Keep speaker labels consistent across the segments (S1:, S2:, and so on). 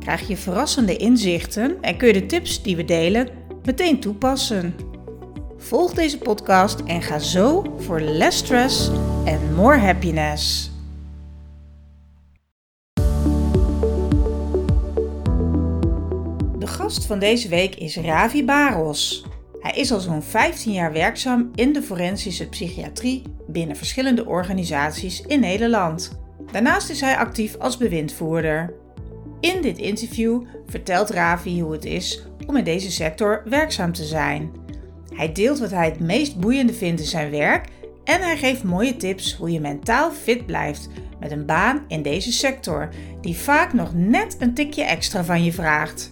S1: krijg je verrassende inzichten en kun je de tips die we delen meteen toepassen. Volg deze podcast en ga zo voor less stress en more happiness. De gast van deze week is Ravi Baros. Hij is al zo'n 15 jaar werkzaam in de forensische psychiatrie binnen verschillende organisaties in Nederland. Daarnaast is hij actief als bewindvoerder. In dit interview vertelt Ravi hoe het is om in deze sector werkzaam te zijn. Hij deelt wat hij het meest boeiende vindt in zijn werk en hij geeft mooie tips hoe je mentaal fit blijft met een baan in deze sector, die vaak nog net een tikje extra van je vraagt.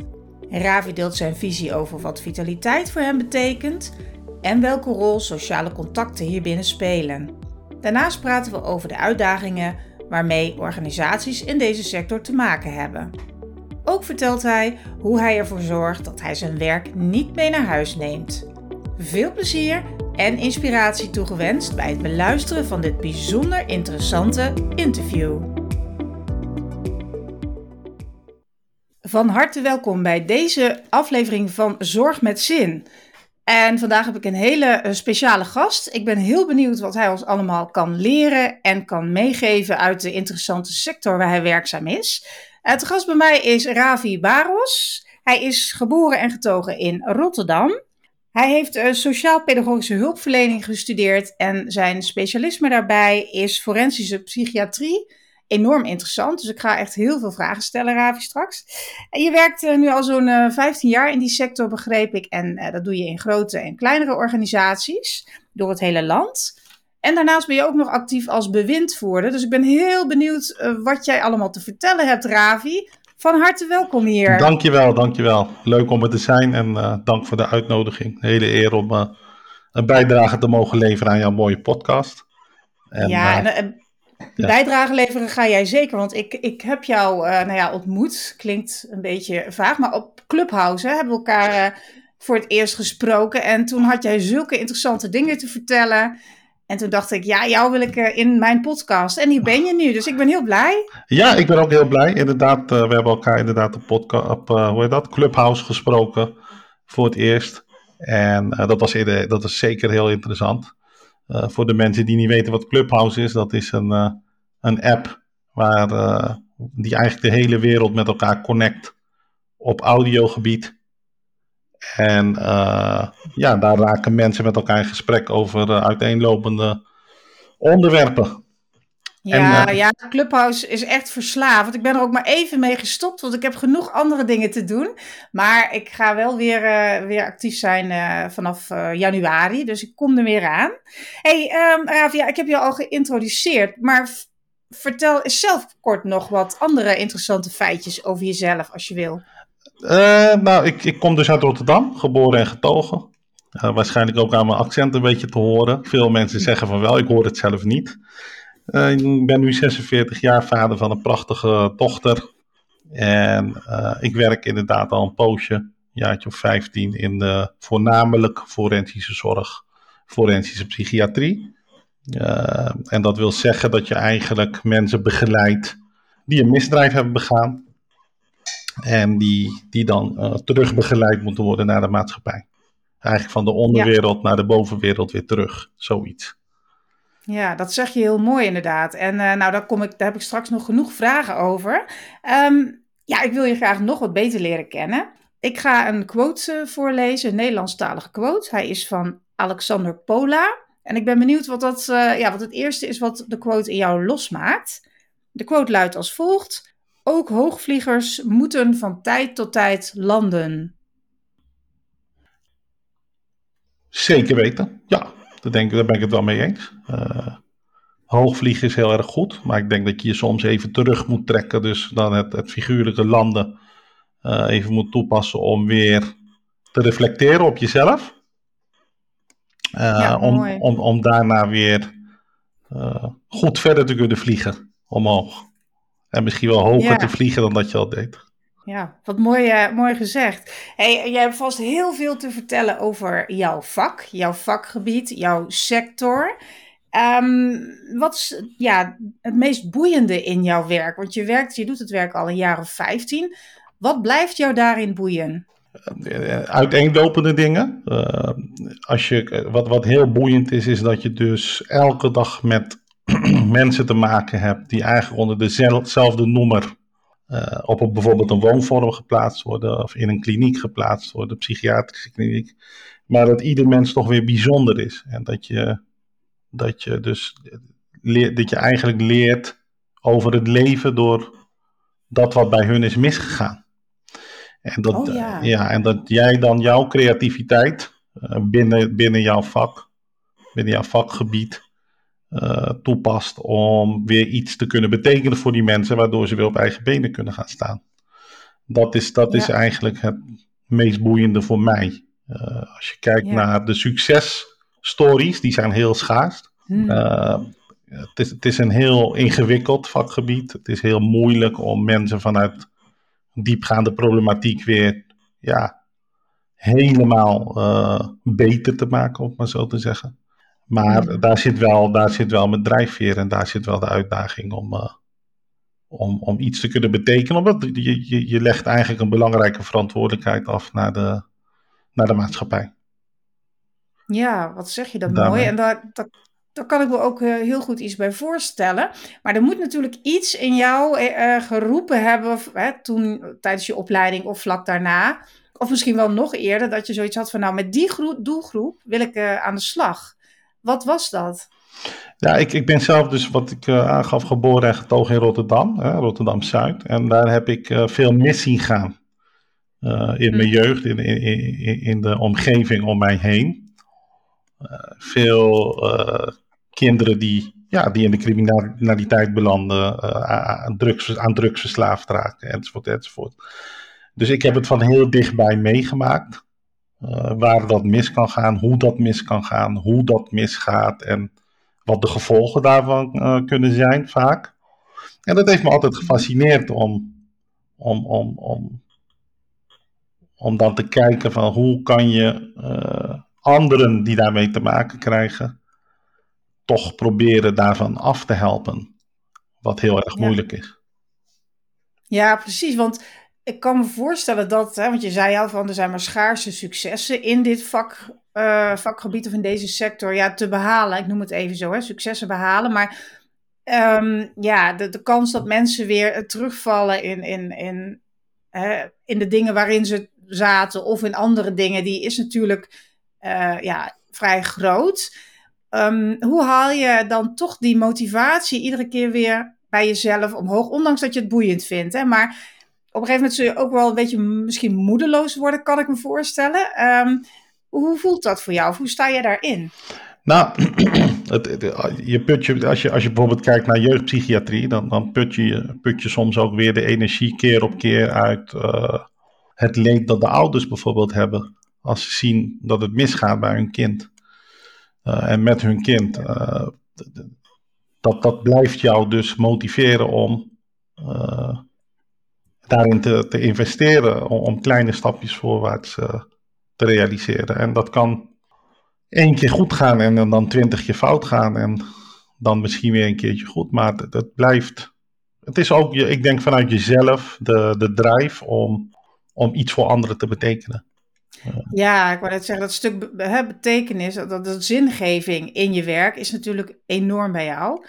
S1: Ravi deelt zijn visie over wat vitaliteit voor hem betekent en welke rol sociale contacten hierbinnen spelen. Daarnaast praten we over de uitdagingen waarmee organisaties in deze sector te maken hebben. Ook vertelt hij hoe hij ervoor zorgt dat hij zijn werk niet mee naar huis neemt. Veel plezier en inspiratie toegewenst bij het beluisteren van dit bijzonder interessante interview. Van harte welkom bij deze aflevering van Zorg met Zin. En vandaag heb ik een hele eh, speciale gast. Ik ben heel benieuwd wat hij ons allemaal kan leren en kan meegeven uit de interessante sector waar hij werkzaam is. Het gast bij mij is Ravi Baros. Hij is geboren en getogen in Rotterdam. Hij heeft uh, sociaal-pedagogische hulpverlening gestudeerd en zijn specialisme daarbij is forensische psychiatrie enorm interessant. Dus ik ga echt heel veel vragen stellen, Ravi, straks. En je werkt uh, nu al zo'n uh, eh, 15 jaar in die sector, begreep ik. En uh, dat doe je in grote en kleinere organisaties door het hele land. En daarnaast ben je ook nog actief als bewindvoerder. Dus ik ben heel benieuwd wat jij allemaal te vertellen hebt, Ravi. Van harte welkom hier.
S2: Dankjewel, dankjewel. Leuk om er te zijn en dank voor de uitnodiging. Een hele eer om een bijdrage te mogen leveren aan jouw mooie podcast.
S1: En, ja, en, ja. Bijdrage leveren ga jij zeker, want ik, ik heb jou uh, nou ja, ontmoet. Klinkt een beetje vaag, maar op Clubhouse hè, hebben we elkaar uh, voor het eerst gesproken. En toen had jij zulke interessante dingen te vertellen. En toen dacht ik, ja, jou wil ik uh, in mijn podcast. En hier ben je nu, dus ik ben heel blij.
S2: Ja, ik ben ook heel blij. Inderdaad, we hebben elkaar inderdaad op, podcast, op hoe heet dat? Clubhouse gesproken voor het eerst. En dat, was dat was zeker heel interessant. Uh, voor de mensen die niet weten wat Clubhouse is, dat is een, uh, een app waar, uh, die eigenlijk de hele wereld met elkaar connect op audiogebied. En ja, daar raken mensen met elkaar in gesprek over uiteenlopende onderwerpen.
S1: Ja, uh, ja, Clubhouse is echt verslaafd. Ik ben er ook maar even mee gestopt, want ik heb genoeg andere dingen te doen. Maar ik ga wel weer, uh, weer actief zijn uh, vanaf januari, dus ik kom er weer aan. hey, um, Ravia, ik heb je al geïntroduceerd, maar vertel zelf kort nog wat andere interessante feitjes over jezelf, als je wil.
S2: nou, ik, ik kom dus uit Rotterdam, geboren en getogen. waarschijnlijk ook aan mijn accent een beetje te horen. Veel mensen zeggen van wel, ik hoor het zelf niet. Uh, ik ben nu 46 jaar, vader van een prachtige dochter. En uh, ik werk inderdaad al een poosje, een jaartje of 15, in de voornamelijk forensische zorg, forensische psychiatrie. Uh, en dat wil zeggen dat je eigenlijk mensen begeleidt die een misdrijf hebben begaan. En die, die dan terug begeleid moeten worden naar de maatschappij. Eigenlijk van de onderwereld ja. naar de bovenwereld weer terug, zoiets.
S1: Ja, dat zeg je heel mooi inderdaad. En uh, nou, daar, kom ik, daar heb ik straks nog genoeg vragen over. Um, ja, ik wil je graag nog wat beter leren kennen. Ik ga een quote uh, voorlezen, een Nederlandstalige quote. Hij is van Alexander Pola. En ik ben benieuwd wat, dat, uh, ja, wat het eerste is wat de quote in jou losmaakt. De quote luidt als volgt. Ook hoogvliegers moeten van tijd tot tijd landen.
S2: Zeker weten, ja. Daar, denk, daar ben ik het wel mee eens. Uh, hoogvliegen is heel erg goed, maar ik denk dat je je soms even terug moet trekken. Dus dan het, het figuurlijke landen uh, even moet toepassen om weer te reflecteren op jezelf.
S1: Ja,
S2: om, om, om daarna weer goed verder te kunnen vliegen omhoog. En misschien wel hoger
S1: Ja.
S2: te vliegen dan dat je al deed.
S1: Ja, wat mooi, eh, mooi gezegd. Hey, jij hebt vast heel veel te vertellen over jouw vak, jouw vakgebied, jouw sector. Ehm, wat is ja, het meest boeiende in jouw werk? Want je werkt, je doet het werk al een jaar of 15. Wat blijft jou daarin boeien?
S2: Eh, uiteenlopende dingen. Eh, als je, wat, wat heel boeiend is, is dat je dus elke dag met mensen te maken hebt die eigenlijk onder dezelfde noemer eh, op bijvoorbeeld een woonvorm geplaatst worden of in een kliniek geplaatst worden, een psychiatrische kliniek. Maar dat ieder mens toch weer bijzonder is. En dat je, dat je dus leert, dat je eigenlijk leert over het leven door dat wat bij hun is misgegaan. En dat,
S1: Oh, ja.
S2: ja, en dat jij dan jouw creativiteit eh, binnen, binnen jouw vak, binnen jouw vakgebied, eh, toepast om weer iets te kunnen betekenen voor die mensen, waardoor ze weer op eigen benen kunnen gaan staan. Dat is, dat is eigenlijk het meest boeiende voor mij. Eh, als je kijkt
S1: Ja.
S2: naar de successtories, die zijn heel schaars.
S1: Hm.
S2: Eh, het, is, het is een heel ingewikkeld vakgebied. Het is heel moeilijk om mensen vanuit diepgaande problematiek weer ja, helemaal beter te maken, om maar zo te zeggen. Maar
S1: Mhm.
S2: daar, zit wel, daar zit wel mijn drijfveer en daar zit wel de uitdaging om, eh, om, om iets te kunnen betekenen. Omdat je, je, je legt eigenlijk een belangrijke verantwoordelijkheid af naar de, naar de maatschappij.
S1: Ja, wat zeg je dat
S2: Daarmee.
S1: mooi. En daar, daar, daar kan ik me ook eh, heel goed iets bij voorstellen. Maar er moet natuurlijk iets in jou eh, geroepen hebben of, hè, toen tijdens je opleiding of vlak daarna. Of misschien wel nog eerder, dat je zoiets had van nou, met die groep, doelgroep wil ik aan de slag. Wat was dat?
S2: Ja, ik, ik ben zelf dus, wat ik eh, aangaf, geboren en getogen in Rotterdam, hè, Rotterdam-Zuid. En daar heb ik eh, veel mis zien gaan eh, in mijn
S1: Hm.
S2: jeugd, in, in, in, in de omgeving om mij heen. Veel kinderen die, ja, die in de criminaliteit belanden, aan, drugs, aan drugs verslaafd raken, enzovoort, enzovoort. Dus ik heb het van heel dichtbij meegemaakt. Eh, waar dat mis kan gaan, hoe dat mis kan gaan, hoe dat misgaat en wat de gevolgen daarvan eh, kunnen zijn vaak. En dat heeft me altijd gefascineerd om, om, om, om, om dan te kijken van hoe kan je eh, anderen die daarmee te maken krijgen, toch proberen daarvan af te helpen. Wat heel erg
S1: Ja.
S2: moeilijk is.
S1: Ja, precies. Want ik kan me voorstellen dat, hè, want je zei al van er zijn maar schaarse successen in dit vak, eh, vakgebied of in deze sector ja, te behalen. Ik noem het even zo, hè, successen behalen. Maar ehm, ja, de, de kans dat mensen weer eh, terugvallen in, in, in, hè, in de dingen waarin ze zaten of in andere dingen, die is natuurlijk eh, ja, vrij groot. Ehm, hoe haal je dan toch die motivatie iedere keer weer bij jezelf omhoog, ondanks dat je het boeiend vindt. Hè? Maar op een gegeven moment zul je ook wel een beetje misschien moedeloos worden, kan ik me voorstellen. Ehm, hoe voelt dat voor jou? Of hoe sta je daarin?
S2: Nou, het- je put je, als, je, als je bijvoorbeeld kijkt naar jeugdpsychiatrie, dan, dan put, je, soms ook weer de energie keer op keer uit eh, het leed dat de ouders bijvoorbeeld hebben. Als ze zien dat het misgaat bij hun kind eh, en met hun kind. eh, dat, dat blijft jou dus motiveren om eh, daarin te, te investeren, om, kleine stapjes voorwaarts eh, te realiseren. En dat kan één keer goed gaan en dan twintig keer fout gaan en dan misschien weer een keertje goed. Maar het blijft, het is ook, ik denk vanuit jezelf, de, de drive om, om iets voor anderen te betekenen.
S1: Ja, ik wou net zeggen, dat stuk hè, betekenis, dat, dat, dat zingeving in je werk is natuurlijk enorm bij jou.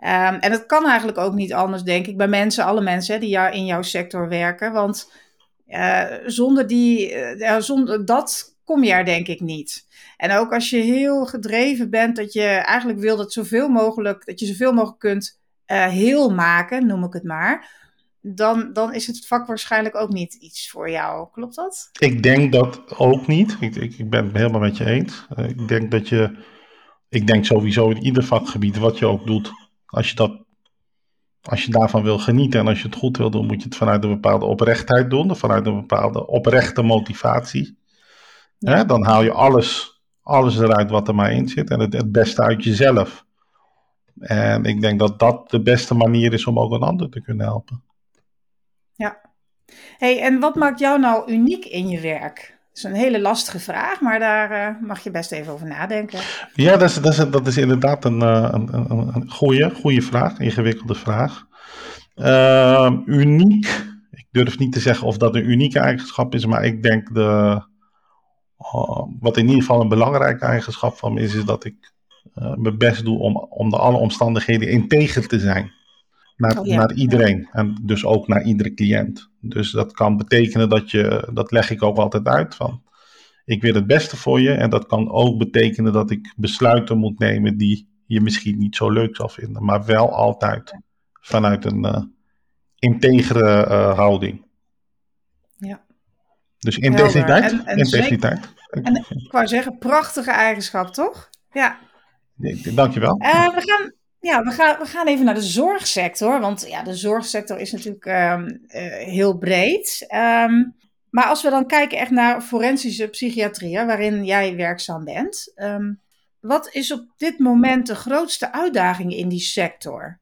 S1: Ehm, en dat kan eigenlijk ook niet anders, denk ik, bij mensen, alle mensen die in jouw sector werken. Want eh, zonder, die, eh, zonder dat kom je er denk ik niet. En ook als je heel gedreven bent, dat je eigenlijk wil dat zoveel mogelijk, dat je zoveel mogelijk kunt eh, heel maken, noem ik het maar. Dan, dan is het vak waarschijnlijk ook niet iets voor jou. Klopt dat?
S2: Ik denk dat ook niet. Ik, ik, ik ben het helemaal met je eens. Ik denk dat je, ik denk sowieso in ieder vakgebied wat je ook doet, als je dat, als je daarvan wil genieten en als je het goed wil doen, moet je het vanuit een bepaalde oprechtheid doen, vanuit een bepaalde oprechte motivatie. Dan haal je alles, alles eruit wat er maar in zit en het, het beste uit jezelf. En ik denk dat dat de beste manier is om ook een ander te kunnen helpen.
S1: Ja. Hey, en wat maakt jou nou uniek in je werk? Is een hele lastige vraag, maar daar uh, mag je best even over nadenken.
S2: Ja, dat is, dat is, dat is inderdaad een, een, een, een goede, goede vraag, ingewikkelde vraag. Uh, uniek, ik durf niet te zeggen of dat een unieke eigenschap is, maar ik denk de, uh, wat in ieder geval een belangrijke eigenschap van me is, is dat ik mijn best doe om onder alle omstandigheden integer te zijn. Naar, oh, ja. naar iedereen en dus ook naar iedere cliënt. Dus dat kan betekenen dat je, dat leg ik ook altijd uit van, ik wil het beste voor je. En dat kan ook betekenen dat ik besluiten moet nemen die je misschien niet zo leuk zal vinden, maar wel altijd vanuit een uh, integere uh, houding.
S1: Ja.
S2: Dus integriteit. En, en integriteit.
S1: En ik wou zeggen, prachtige eigenschap, toch? Ja.
S2: Dankjewel.
S1: Uh, we gaan, ja, we gaan, we gaan even naar de zorgsector. Want ja, de zorgsector is natuurlijk um, uh, heel breed. Um, maar als we dan kijken echt naar forensische psychiatrie, waarin jij werkzaam bent. Um, wat is op dit moment de grootste uitdaging in die sector?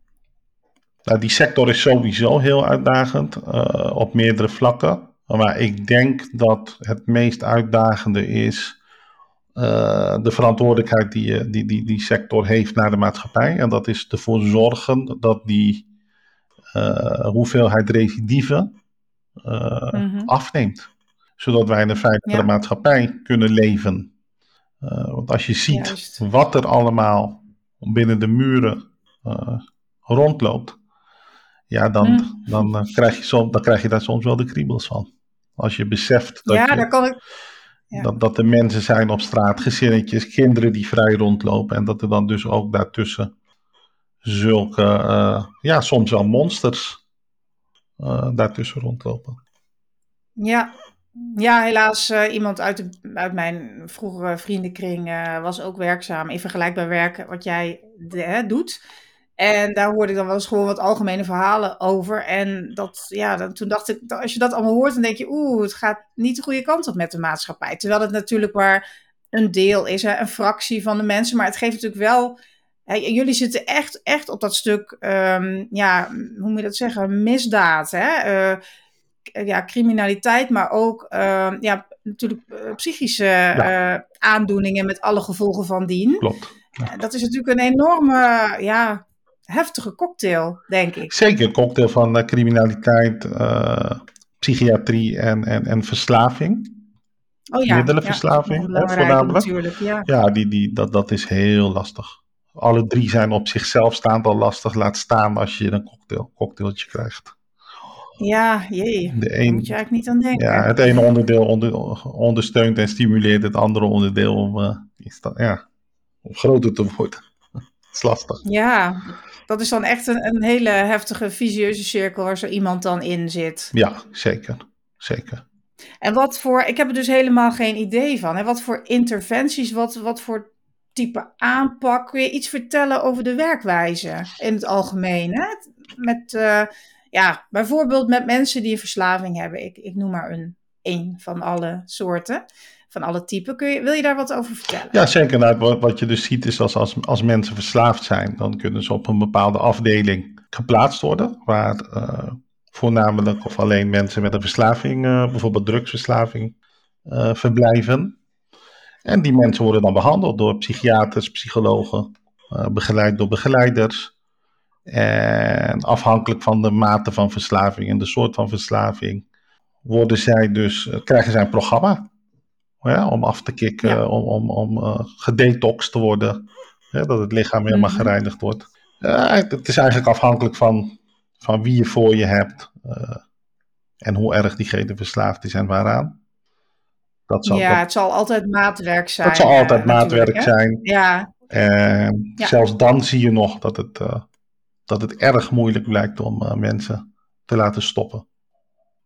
S2: Nou, die sector is sowieso heel uitdagend uh, op meerdere vlakken. Maar ik denk dat het meest uitdagende is de verantwoordelijkheid die, die, die die sector heeft naar de maatschappij. En dat is ervoor zorgen dat die uh, hoeveelheid recidieven mm-hmm. afneemt. Zodat wij in een veiligere ja. maatschappij kunnen leven. want als je ziet Juist. wat er allemaal binnen de muren rondloopt, ja, dan, mm. dan, krijg je soms, dan krijg je daar soms wel de kriebels van. Als je beseft dat
S1: ja,
S2: je,
S1: daar kan ik
S2: ja. Dat, dat er mensen zijn op straat, gezinnetjes, kinderen die vrij rondlopen. En dat er dan dus ook daartussen zulke, uh, ja, soms wel monsters uh, daartussen rondlopen.
S1: Ja, ja helaas, uh, iemand uit, de, uit mijn vroegere vriendenkring was ook werkzaam in vergelijkbaar werk wat jij de, hè, doet. En daar hoorde ik dan wel eens gewoon wat algemene verhalen over. En dat, ja, dan, toen dacht ik, als je dat allemaal hoort, dan denk je, oeh, het gaat niet de goede kant op met de maatschappij. Terwijl het natuurlijk maar een deel is, hè, een fractie van de mensen. Maar het geeft natuurlijk wel. Hè, jullie zitten echt, echt op dat stuk, um, ja, hoe moet je dat zeggen? Misdaad, hè? Uh, ja, criminaliteit, maar ook uh, ja, natuurlijk uh, psychische ja. aandoeningen met alle gevolgen van dien.
S2: Klopt.
S1: Ja. Dat is natuurlijk een enorme, ja, heftige cocktail, denk ik.
S2: Zeker, een cocktail van uh, criminaliteit, uh, psychiatrie en, en, en verslaving.
S1: Oh ja,
S2: middelenverslaving,
S1: ja,
S2: hè, voornamelijk.
S1: Natuurlijk, ja,
S2: ja die, die, dat, dat is heel lastig. Alle drie zijn op zichzelf staand al lastig. Laat staan als je een cocktail, cocktailtje krijgt.
S1: Ja, jee. De een, Daar moet je eigenlijk niet aan denken.
S2: Ja, het ene onderdeel onder, ondersteunt en stimuleert het andere onderdeel om, uh, ja, om groter te worden. Dat is lastig.
S1: Ja, dat is dan echt een, een hele heftige visieuze cirkel waar zo iemand dan in zit.
S2: Ja, zeker. Zeker.
S1: En wat voor, ik heb er dus helemaal geen idee van. Hè? Wat voor interventies, wat, wat voor type aanpak? Kun je iets vertellen over de werkwijze in het algemeen? Hè? Met, uh, ja, bijvoorbeeld met mensen die een verslaving hebben. Ik, ik noem maar een, een van alle soorten van alle typen. Kun je, wil je daar wat over vertellen?
S2: Ja, zeker. Nou, wat je dus ziet is als, als, als mensen verslaafd zijn, dan kunnen ze op een bepaalde afdeling geplaatst worden, waar uh, voornamelijk of alleen mensen met een verslaving, uh, bijvoorbeeld drugsverslaving, uh, verblijven. En die mensen worden dan behandeld door psychiaters, psychologen, begeleid door begeleiders. En afhankelijk van de mate van verslaving en de soort van verslaving, worden zij dus, krijgen zij een programma ja, om af te kicken, ja. om, om, om uh, gedetoxed te worden. Dat het lichaam helemaal mm-hmm. gereinigd wordt. Uh, het is eigenlijk afhankelijk van, van wie je voor je hebt uh, en hoe erg diegene verslaafd is en waaraan.
S1: Dat zal ja, dat, het zal altijd maatwerk zijn.
S2: Dat zal altijd maatwerk zijn.
S1: Ja.
S2: En ja. zelfs dan zie je nog dat het, dat het erg moeilijk blijkt om mensen te laten stoppen.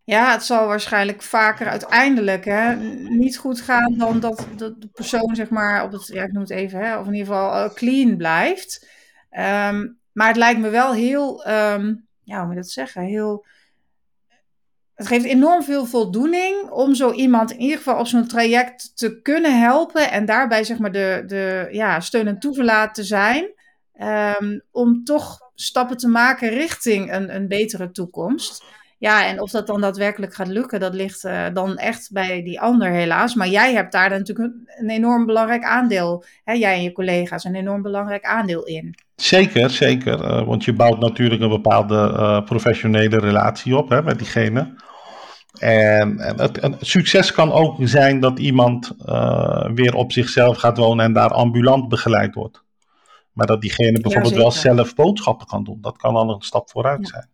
S1: Ja, het zal waarschijnlijk vaker uiteindelijk hè, niet goed gaan dan dat de, persoon, zeg maar, op het, ja, ik noem het even, hè, of in ieder geval uh, clean blijft. Um, maar het lijkt me wel heel, um, ja, hoe moet je dat zeggen, heel het geeft enorm veel voldoening om zo iemand in ieder geval op zo'n traject te kunnen helpen en daarbij zeg maar de, de ja, steun en toeverlaat te zijn. Ehm, om toch stappen te maken richting een, een betere toekomst. Ja, en of dat dan daadwerkelijk gaat lukken, dat ligt uh, dan echt bij die ander helaas. Maar jij hebt daar natuurlijk een, een enorm belangrijk aandeel, hè, jij en je collega's, een enorm belangrijk aandeel in.
S2: Zeker, zeker. Uh, want je bouwt natuurlijk een bepaalde uh, professionele relatie op hè, met diegene. En, en het, succes kan ook zijn dat iemand weer op zichzelf gaat wonen en daar ambulant begeleid wordt. Maar dat diegene bijvoorbeeld ja, wel zelf boodschappen kan doen. Dat kan al een stap vooruit ja. zijn.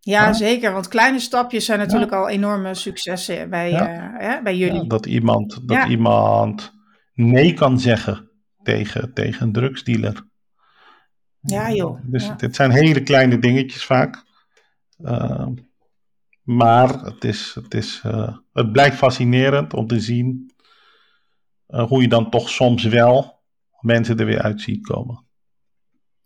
S1: Ja, ja, zeker. Want kleine stapjes zijn natuurlijk al enorme successen bij, uh, bij jullie.
S2: dat iemand, dat iemand nee kan zeggen tegen, tegen een drugsdealer.
S1: Ja, joh.
S2: Dus dit zijn hele kleine dingetjes vaak. Uh, maar het, is, het, is, uh, het blijft fascinerend om te zien hoe je dan toch soms wel mensen er weer uit ziet komen.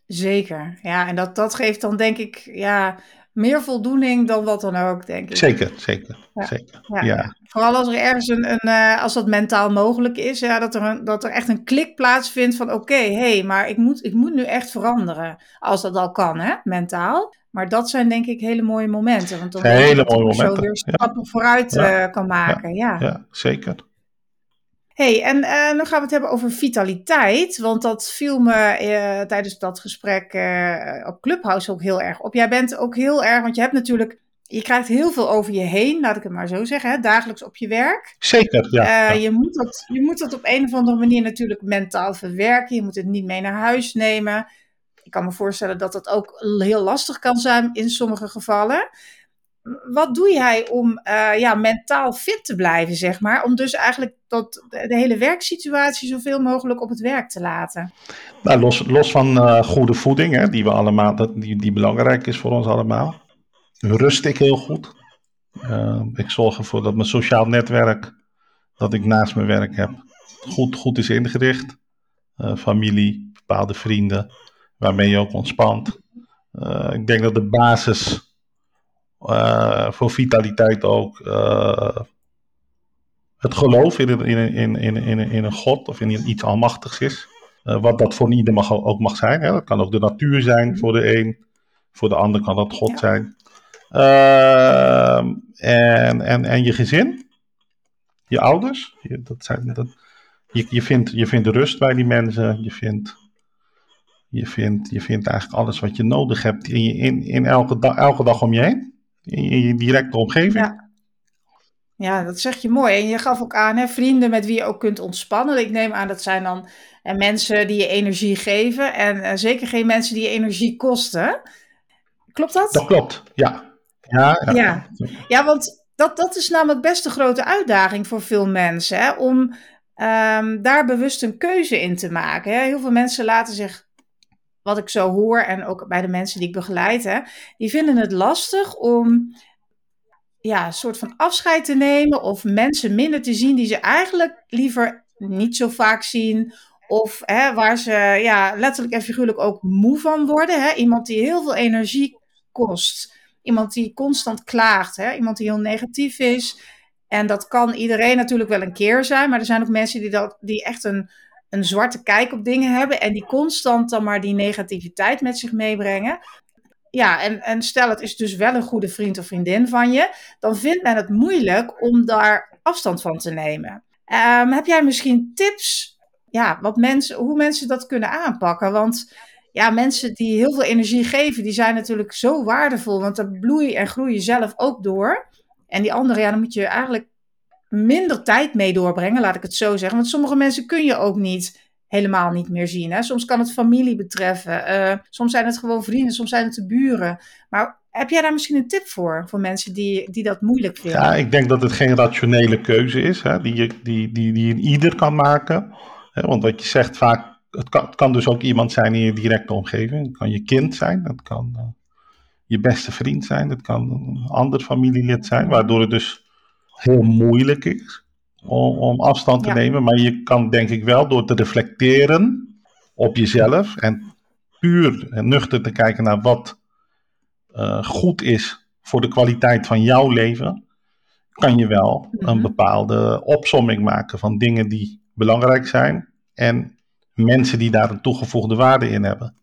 S1: Zeker, ja. En dat, dat geeft dan denk ik ja, meer voldoening dan wat dan ook, denk ik.
S2: Zeker, zeker, ja. zeker. Ja. ja.
S1: Vooral als er ergens een, een uh, als dat mentaal mogelijk is, ja, dat, er een, dat er echt een klik plaatsvindt van oké, hé, hey, maar ik moet, ik moet nu echt veranderen. Als dat al kan, hè, mentaal. Maar dat zijn denk ik hele mooie momenten. Want dan
S2: hele mooie momenten.
S1: zo weer stappen vooruit uh, kan maken. Ja,
S2: ja. zeker
S1: hey, en uh, nu gaan we het hebben over vitaliteit. Want dat viel me uh, tijdens dat gesprek uh, op Clubhouse ook heel erg op. Jij bent ook heel erg, want je hebt natuurlijk. Je krijgt heel veel over je heen, laat ik het maar zo zeggen, hè, dagelijks op je werk.
S2: Zeker, ja. ja.
S1: Je, moet dat, je moet dat op een of andere manier natuurlijk mentaal verwerken. Je moet het niet mee naar huis nemen. Ik kan me voorstellen dat dat ook heel lastig kan zijn in sommige gevallen wat doe jij om uh, ja, mentaal fit te blijven, zeg maar? Om dus eigenlijk tot de hele werksituatie zoveel mogelijk op het werk te laten.
S2: Nou, los, los van uh, goede voeding, hè, die, we allemaal, dat, die, die belangrijk is voor ons allemaal, rust ik heel goed. Uh, ik zorg ervoor dat mijn sociaal netwerk, dat ik naast mijn werk heb, goed, goed is ingericht. familie, bepaalde vrienden, waarmee je ook ontspant. ik denk dat de basis voor vitaliteit ook uh, het geloof in, in, in, in, in, in een God of in iets almachtigs is. Uh, wat dat voor ieder mag, ook mag zijn. Hè. Dat kan ook de natuur zijn voor de een, voor de ander kan dat God zijn. en, en, en je gezin, je ouders, je, dat zijn, dat, je, je, vindt, je vindt rust bij die mensen, je vindt je vindt, je vindt eigenlijk alles wat je nodig hebt in, in, in elke, elke dag om je heen in je directe omgeving.
S1: Ja. ja, dat zeg je mooi. En je gaf ook aan, hè, vrienden met wie je ook kunt ontspannen. Ik neem aan dat zijn dan en mensen die je energie geven. En uh, zeker geen mensen die je energie kosten. Klopt dat?
S2: Dat klopt, ja. Ja,
S1: ja. ja. ja want dat, dat is namelijk best een grote uitdaging voor veel mensen. Hè, om um, daar bewust een keuze in te maken. Hè. Heel veel mensen laten zich wat ik zo hoor en ook bij de mensen die ik begeleid, hè, die vinden het lastig om ja, een soort van afscheid te nemen of mensen minder te zien die ze eigenlijk liever niet zo vaak zien. Of hè, waar ze ja, letterlijk en figuurlijk ook moe van worden. Hè? Iemand die heel veel energie kost. Iemand die constant klaagt. Hè? Iemand die heel negatief is. En dat kan iedereen natuurlijk wel een keer zijn. Maar er zijn ook mensen die, dat, die echt een, een zwarte kijk op dingen hebben en die constant dan maar die negativiteit met zich meebrengen. Ja, en, en stel het is dus wel een goede vriend of vriendin van je, dan vindt men het moeilijk om daar afstand van te nemen. Um, heb jij misschien tips ja, wat mensen, hoe mensen dat kunnen aanpakken? Want ja, mensen die heel veel energie geven, die zijn natuurlijk zo waardevol, want daar bloei en groei je zelf ook door. En die andere, ja, dan moet je eigenlijk minder tijd mee doorbrengen, laat ik het zo zeggen. Want sommige mensen kun je ook niet helemaal niet meer zien. Hè? Soms kan het familie betreffen, uh, soms zijn het gewoon vrienden, soms zijn het de buren. Maar heb jij daar misschien een tip voor, voor mensen die, die dat moeilijk vinden?
S2: Ja, ik denk dat het geen rationele keuze is, hè, die, je, die, die, die ieder kan maken. Want wat je zegt vaak, het kan, dus ook iemand zijn in je directe omgeving. Het kan je kind zijn, dat kan uh, je beste vriend zijn, het kan een ander familielid zijn, waardoor het dus heel moeilijk is om, om afstand te ja. nemen. Maar je kan denk ik wel door te reflecteren op jezelf en puur en nuchter te kijken naar wat uh, goed is voor de kwaliteit van jouw leven, kan je wel een
S1: Mhm.
S2: bepaalde opsomming maken van dingen die belangrijk zijn en mensen die daar een toegevoegde waarde in hebben.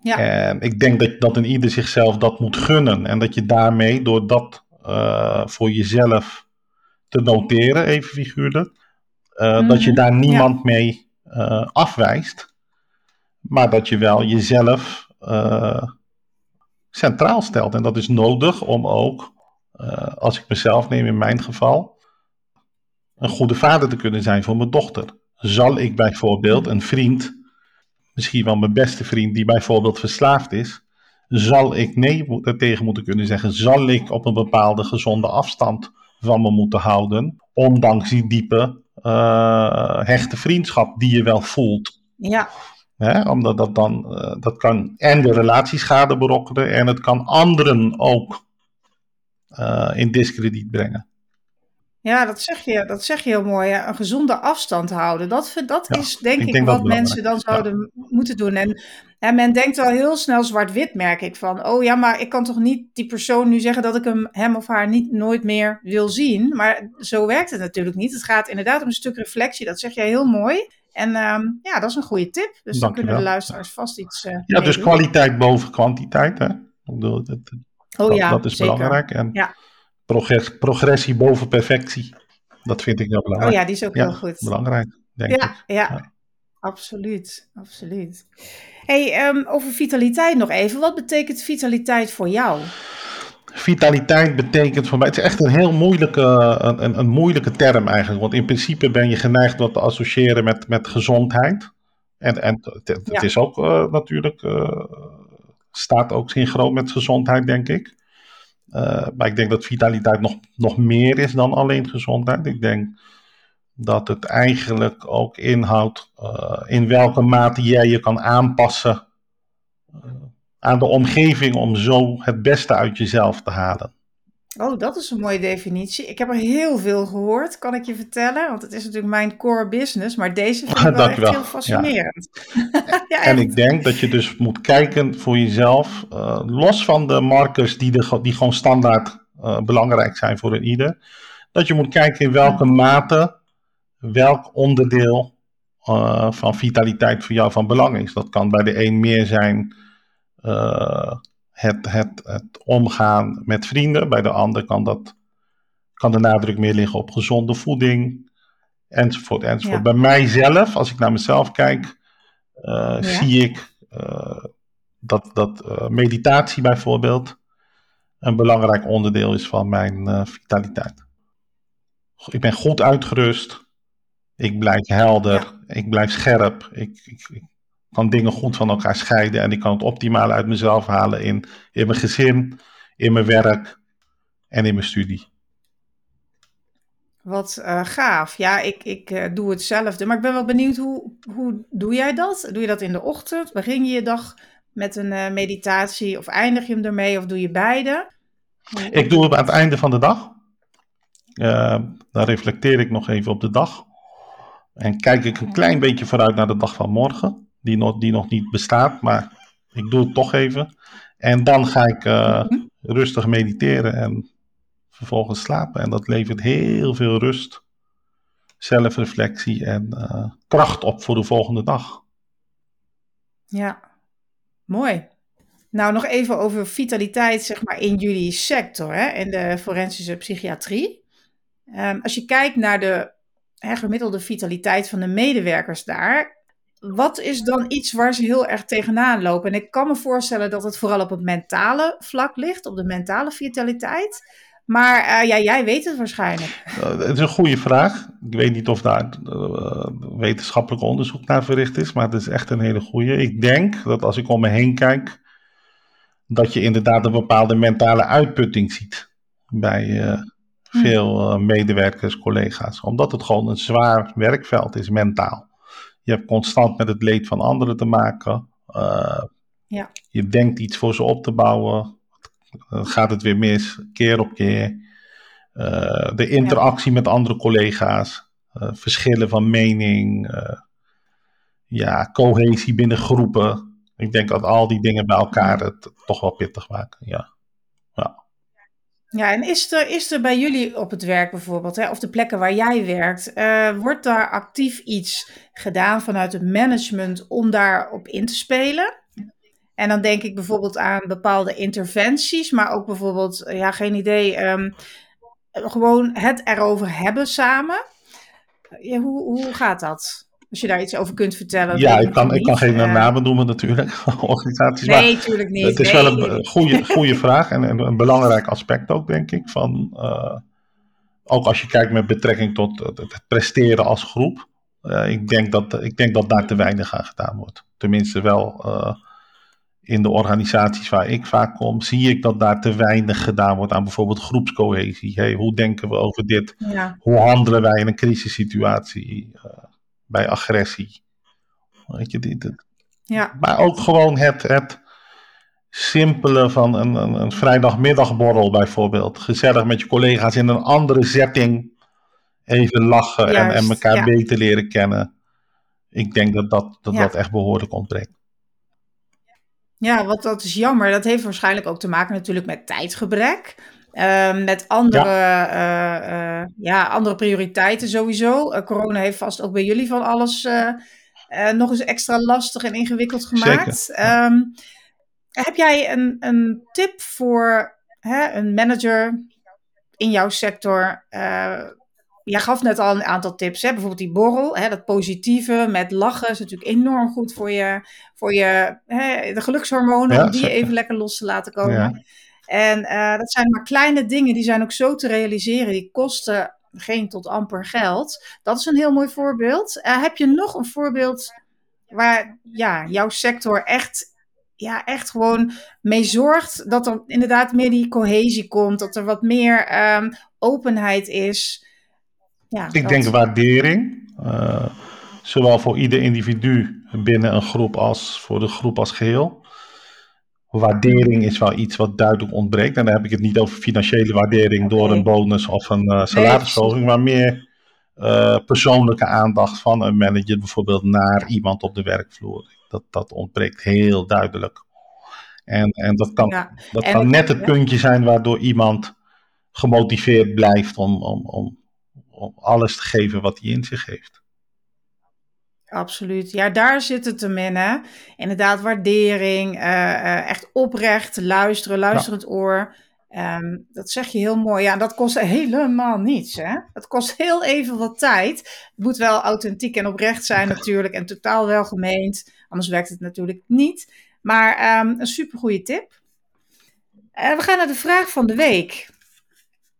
S1: Ja.
S2: En ik denk dat, dat een ieder zichzelf dat moet gunnen. En dat je daarmee, door dat eh, voor jezelf te noteren, even figuurlijk, eh, dat je
S1: Mhm.
S2: daar niemand mee eh, afwijst. Maar dat je wel jezelf centraal stelt. En dat is nodig om ook, als ik mezelf neem in mijn geval, een goede vader te kunnen zijn voor mijn dochter. Zal ik bijvoorbeeld een vriend, misschien wel mijn beste vriend, die bijvoorbeeld verslaafd is, zal ik nee tegen moeten kunnen zeggen? Zal ik op een bepaalde gezonde afstand van me moeten houden, ondanks die diepe, eh, hechte vriendschap die je wel voelt?
S1: Ja,
S2: Hè? Omdat dat dan, eh, dat kan en de relatieschade berokkenen en het kan anderen ook eh, in discrediet brengen.
S1: Ja dat, zeg je, dat zeg je heel mooi. hè. Een gezonde afstand houden. Dat, dat
S2: Ja,
S1: is denk
S2: ik denk
S1: wat mensen dan zouden moeten doen. En, en men denkt wel heel snel zwart-wit, merk ik. Van, oh ja, maar ik kan toch niet die persoon nu zeggen dat ik hem, hem of haar niet nooit meer wil zien. Maar zo werkt het natuurlijk niet. Het gaat inderdaad om een stuk reflectie. Dat zeg jij heel mooi. En ehm, ja, dat is een goede tip. Dus dan kunnen de luisteraars vast iets eh
S2: Ja, dus
S1: doen.
S2: kwaliteit boven kwantiteit. Hè? Ik bedoel, dat,
S1: Oh
S2: dat,
S1: ja,
S2: dat is
S1: zeker.
S2: belangrijk. En
S1: Ja.
S2: Progress- progressie boven perfectie. Dat vind ik heel
S1: Oh
S2: belangrijk.
S1: ja, die is ook heel goed.
S2: belangrijk, denk ik.
S1: Ja, ja, absoluut, absoluut. Hey, ehm, over vitaliteit nog even. Wat betekent vitaliteit voor jou?
S2: Vitaliteit betekent voor mij, het is echt een heel moeilijke, een, een, een moeilijke term eigenlijk. Want in principe ben je geneigd wat te associëren met, met gezondheid. En, en het, het
S1: Ja.
S2: is ook eh, natuurlijk, eh, staat ook synchroon met gezondheid, denk ik. Eh, maar ik denk dat vitaliteit nog, nog meer is dan alleen gezondheid. Ik denk dat het eigenlijk ook inhoudt eh, in welke mate jij je kan aanpassen eh, aan de omgeving om zo het beste uit jezelf te halen.
S1: Oh, dat is een mooie definitie. Ik heb er heel veel gehoord, kan ik je vertellen. Want het is natuurlijk mijn core business. Maar deze vind ik wel echt heel fascinerend. Ja,
S2: En ik denk dat je dus moet kijken voor jezelf, eh, los van de markers die, de, die gewoon standaard eh, belangrijk zijn voor een ieder, dat je moet kijken in welke mate welk onderdeel eh, van vitaliteit voor jou van belang is. Dat kan bij de een meer zijn het, het, het omgaan met vrienden, bij de ander kan, dat, kan de nadruk meer liggen op gezonde voeding, enzovoort, enzovoort.
S1: Ja.
S2: Bij mijzelf, als ik naar mezelf kijk, eh,
S1: Ja.
S2: zie ik eh, dat, dat eh, meditatie bijvoorbeeld een belangrijk onderdeel is van mijn vitaliteit. Ik ben goed uitgerust. Ik blijf helder. Ik blijf scherp. Ik, ik, ik kan dingen goed van elkaar scheiden. En ik kan het optimale uit mezelf halen in, in mijn gezin, in mijn werk en in mijn studie.
S1: Wat eh, gaaf. Ja, ik, ik eh, doe hetzelfde. Maar ik ben wel benieuwd, hoe, hoe doe jij dat? Doe je dat in de ochtend? Begin je je dag met een eh, meditatie? Of eindig je hem ermee? Of doe je beide?
S2: Ik doe het aan het einde van de dag. Dan reflecteer ik nog even op de dag. En kijk ik een klein beetje vooruit naar de dag van morgen. Die nog, die nog niet bestaat, maar ik doe het toch even. En dan ga ik eh,
S1: Mhm.
S2: rustig mediteren en vervolgens slapen. En dat levert heel veel rust, zelfreflectie en eh, kracht op voor de volgende dag.
S1: Ja, mooi. Nou, nog even over vitaliteit, zeg maar, in jullie sector, hè, in de forensische psychiatrie. Ehm, als je kijkt naar de hè, gemiddelde vitaliteit van de medewerkers daar, wat is dan iets waar ze heel erg tegenaan lopen? En ik kan me voorstellen dat het vooral op het mentale vlak ligt, op de mentale vitaliteit. Maar eh, ja, jij weet het waarschijnlijk.
S2: Eh, het is een goede vraag. Ik weet niet of daar eh, wetenschappelijk onderzoek naar verricht is, maar het is echt een hele goede. Ik denk dat als ik om me heen kijk, dat je inderdaad een bepaalde mentale uitputting ziet bij
S1: Hm.
S2: veel medewerkers, collega's. Omdat het gewoon een zwaar werkveld is, mentaal. Je hebt constant met het leed van anderen te maken. Eh,
S1: Ja.
S2: Je denkt iets voor ze op te bouwen. Dan gaat het weer mis, keer op keer. Eh, de interactie met andere collega's. eh, verschillen van mening. ja, cohesie binnen groepen. Ik denk dat al die dingen bij elkaar het toch wel pittig maken. Ja. Ja.
S1: Ja, en is er, is er bij jullie op het werk bijvoorbeeld, hè, of de plekken waar jij werkt, uh, wordt daar actief iets gedaan vanuit het management om daarop in te spelen? En dan denk ik bijvoorbeeld aan bepaalde interventies, maar ook bijvoorbeeld, ja, geen idee, um, gewoon het erover hebben samen. Hoe, hoe gaat dat? Als je daar iets over kunt vertellen.
S2: Ja, ik kan, ik kan geen uh, namen noemen natuurlijk, organisaties.
S1: Nee, natuurlijk niet.
S2: Het is
S1: nee.
S2: wel een goede, goede vraag en een, een belangrijk aspect ook, denk ik. Van, uh, ook als je kijkt met betrekking tot het, presteren als groep. Uh, ik, denk dat, ik denk dat daar te weinig aan gedaan wordt. Tenminste wel in de organisaties waar ik vaak kom, zie ik dat daar te weinig gedaan wordt aan bijvoorbeeld groepscohesie. Hey, hoe denken we over dit?
S1: Ja.
S2: Hoe handelen wij in een crisissituatie? Bij agressie. Weet je, dit, dit.
S1: Ja.
S2: Maar ook gewoon het, het simpele van een, een, een vrijdagmiddagborrel bijvoorbeeld. Gezellig met je collega's in een andere setting. Even lachen en, en elkaar
S1: ja.
S2: beter leren kennen. Ik denk dat dat, dat,
S1: Ja.
S2: dat echt behoorlijk ontbreekt.
S1: Ja, wat dat is jammer. Dat heeft waarschijnlijk ook te maken natuurlijk met tijdgebrek. Uh, met andere, ja. Uh, ja, andere prioriteiten sowieso. Uh, corona heeft vast ook bij jullie van alles nog eens extra lastig en ingewikkeld gemaakt.
S2: Zeker.
S1: Um, heb jij een, een tip voor hè, een manager in jouw sector? jij gaf net al een aantal tips, hè? bijvoorbeeld die borrel, hè? dat positieve met lachen is natuurlijk enorm goed voor je, voor je hè, de gelukshormonen,
S2: Ja,
S1: om die
S2: zeker.
S1: even lekker los te laten komen.
S2: Ja.
S1: En uh, dat zijn maar kleine dingen, die zijn ook zo te realiseren. Die kosten geen tot amper geld. Dat is een heel mooi voorbeeld. Uh, heb je nog een voorbeeld waar ja, jouw sector echt, ja, echt gewoon mee zorgt dat er inderdaad meer die cohesie komt, dat er wat meer um, openheid is? Ja,
S2: Ik
S1: dat.
S2: denk waardering. Uh, zowel voor ieder individu binnen een groep als voor de groep als geheel waardering is wel iets wat duidelijk ontbreekt. En dan heb ik het niet over financiële waardering door een bonus of een uh, salarisverhoging, maar meer uh, persoonlijke aandacht van een manager bijvoorbeeld naar iemand op de werkvloer. Dat, dat ontbreekt heel duidelijk. En, en dat kan,
S1: Ja.
S2: dat
S1: En
S2: kan net het puntje zijn waardoor iemand gemotiveerd blijft om, om, om, om alles te geven wat hij in zich heeft.
S1: Absoluut. Ja, daar zit het hem in, hè. Inderdaad, waardering, eh, eh, echt oprecht luisteren, luisterend oor. Ehm, dat zeg je heel mooi. Ja, en dat kost helemaal niets, hè. Dat kost heel even wat tijd. Het moet wel authentiek en oprecht zijn natuurlijk en totaal welgemeend. Anders werkt het natuurlijk niet. Maar ehm, een supergoeie tip. Eh, we gaan naar de vraag van de week.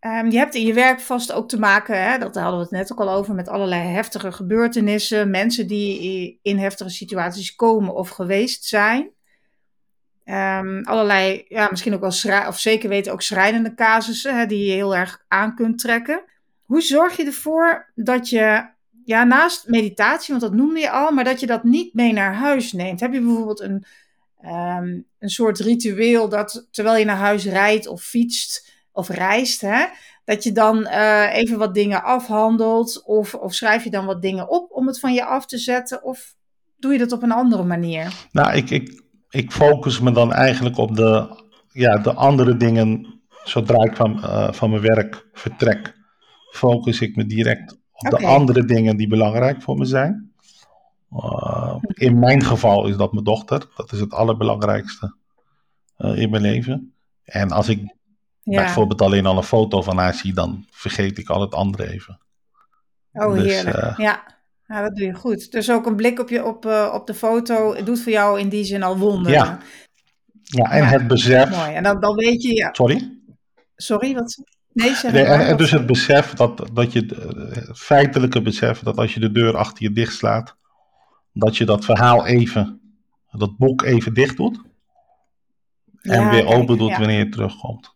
S1: Ehm, je hebt in je werk vast ook te maken, hè, dat hadden we het net ook al over, met allerlei heftige gebeurtenissen. Mensen die in heftige situaties komen of geweest zijn. Ehm, allerlei, ja, misschien ook wel, of zeker weten ook schrijnende casussen, hè, die je heel erg aan kunt trekken. Hoe zorg je ervoor dat je, ja, naast meditatie, want dat noemde je al, maar dat je dat niet mee naar huis neemt? Heb je bijvoorbeeld een, ehm, een soort ritueel dat terwijl je naar huis rijdt of fietst of reist, hè, dat je dan eh, even wat dingen afhandelt of, of schrijf je dan wat dingen op om het van je af te zetten of doe je dat op een andere manier?
S2: Nou, ik, ik, ik focus me dan eigenlijk op de, ja, de andere dingen. Zodra ik van, eh, van mijn werk vertrek, focus ik me direct op de andere dingen die belangrijk voor me zijn. Uh, in mijn geval is dat mijn dochter. Dat is het allerbelangrijkste uh, in mijn leven. En als ik
S1: Ja.
S2: bijvoorbeeld alleen al een foto van haar zie, dan vergeet ik al het andere even.
S1: Oh,
S2: Dus,
S1: heerlijk.
S2: eh,
S1: ja. ja, dat doe je goed. Dus ook een blik op, je, op, eh, op de foto doet voor jou in die zin al wonderen.
S2: Ja. Ja, en
S1: Ja,
S2: het besef.
S1: Mooi. En dan, dan weet je, ja.
S2: Sorry?
S1: Sorry, wat? Nee, zeg
S2: Nee,
S1: maar.
S2: en, dus het besef dat, dat je, eh, het feitelijke besef dat als je de deur achter je dicht slaat, dat je dat verhaal even, dat boek even dicht doet. En
S1: Ja,
S2: weer open doet wanneer je terugkomt.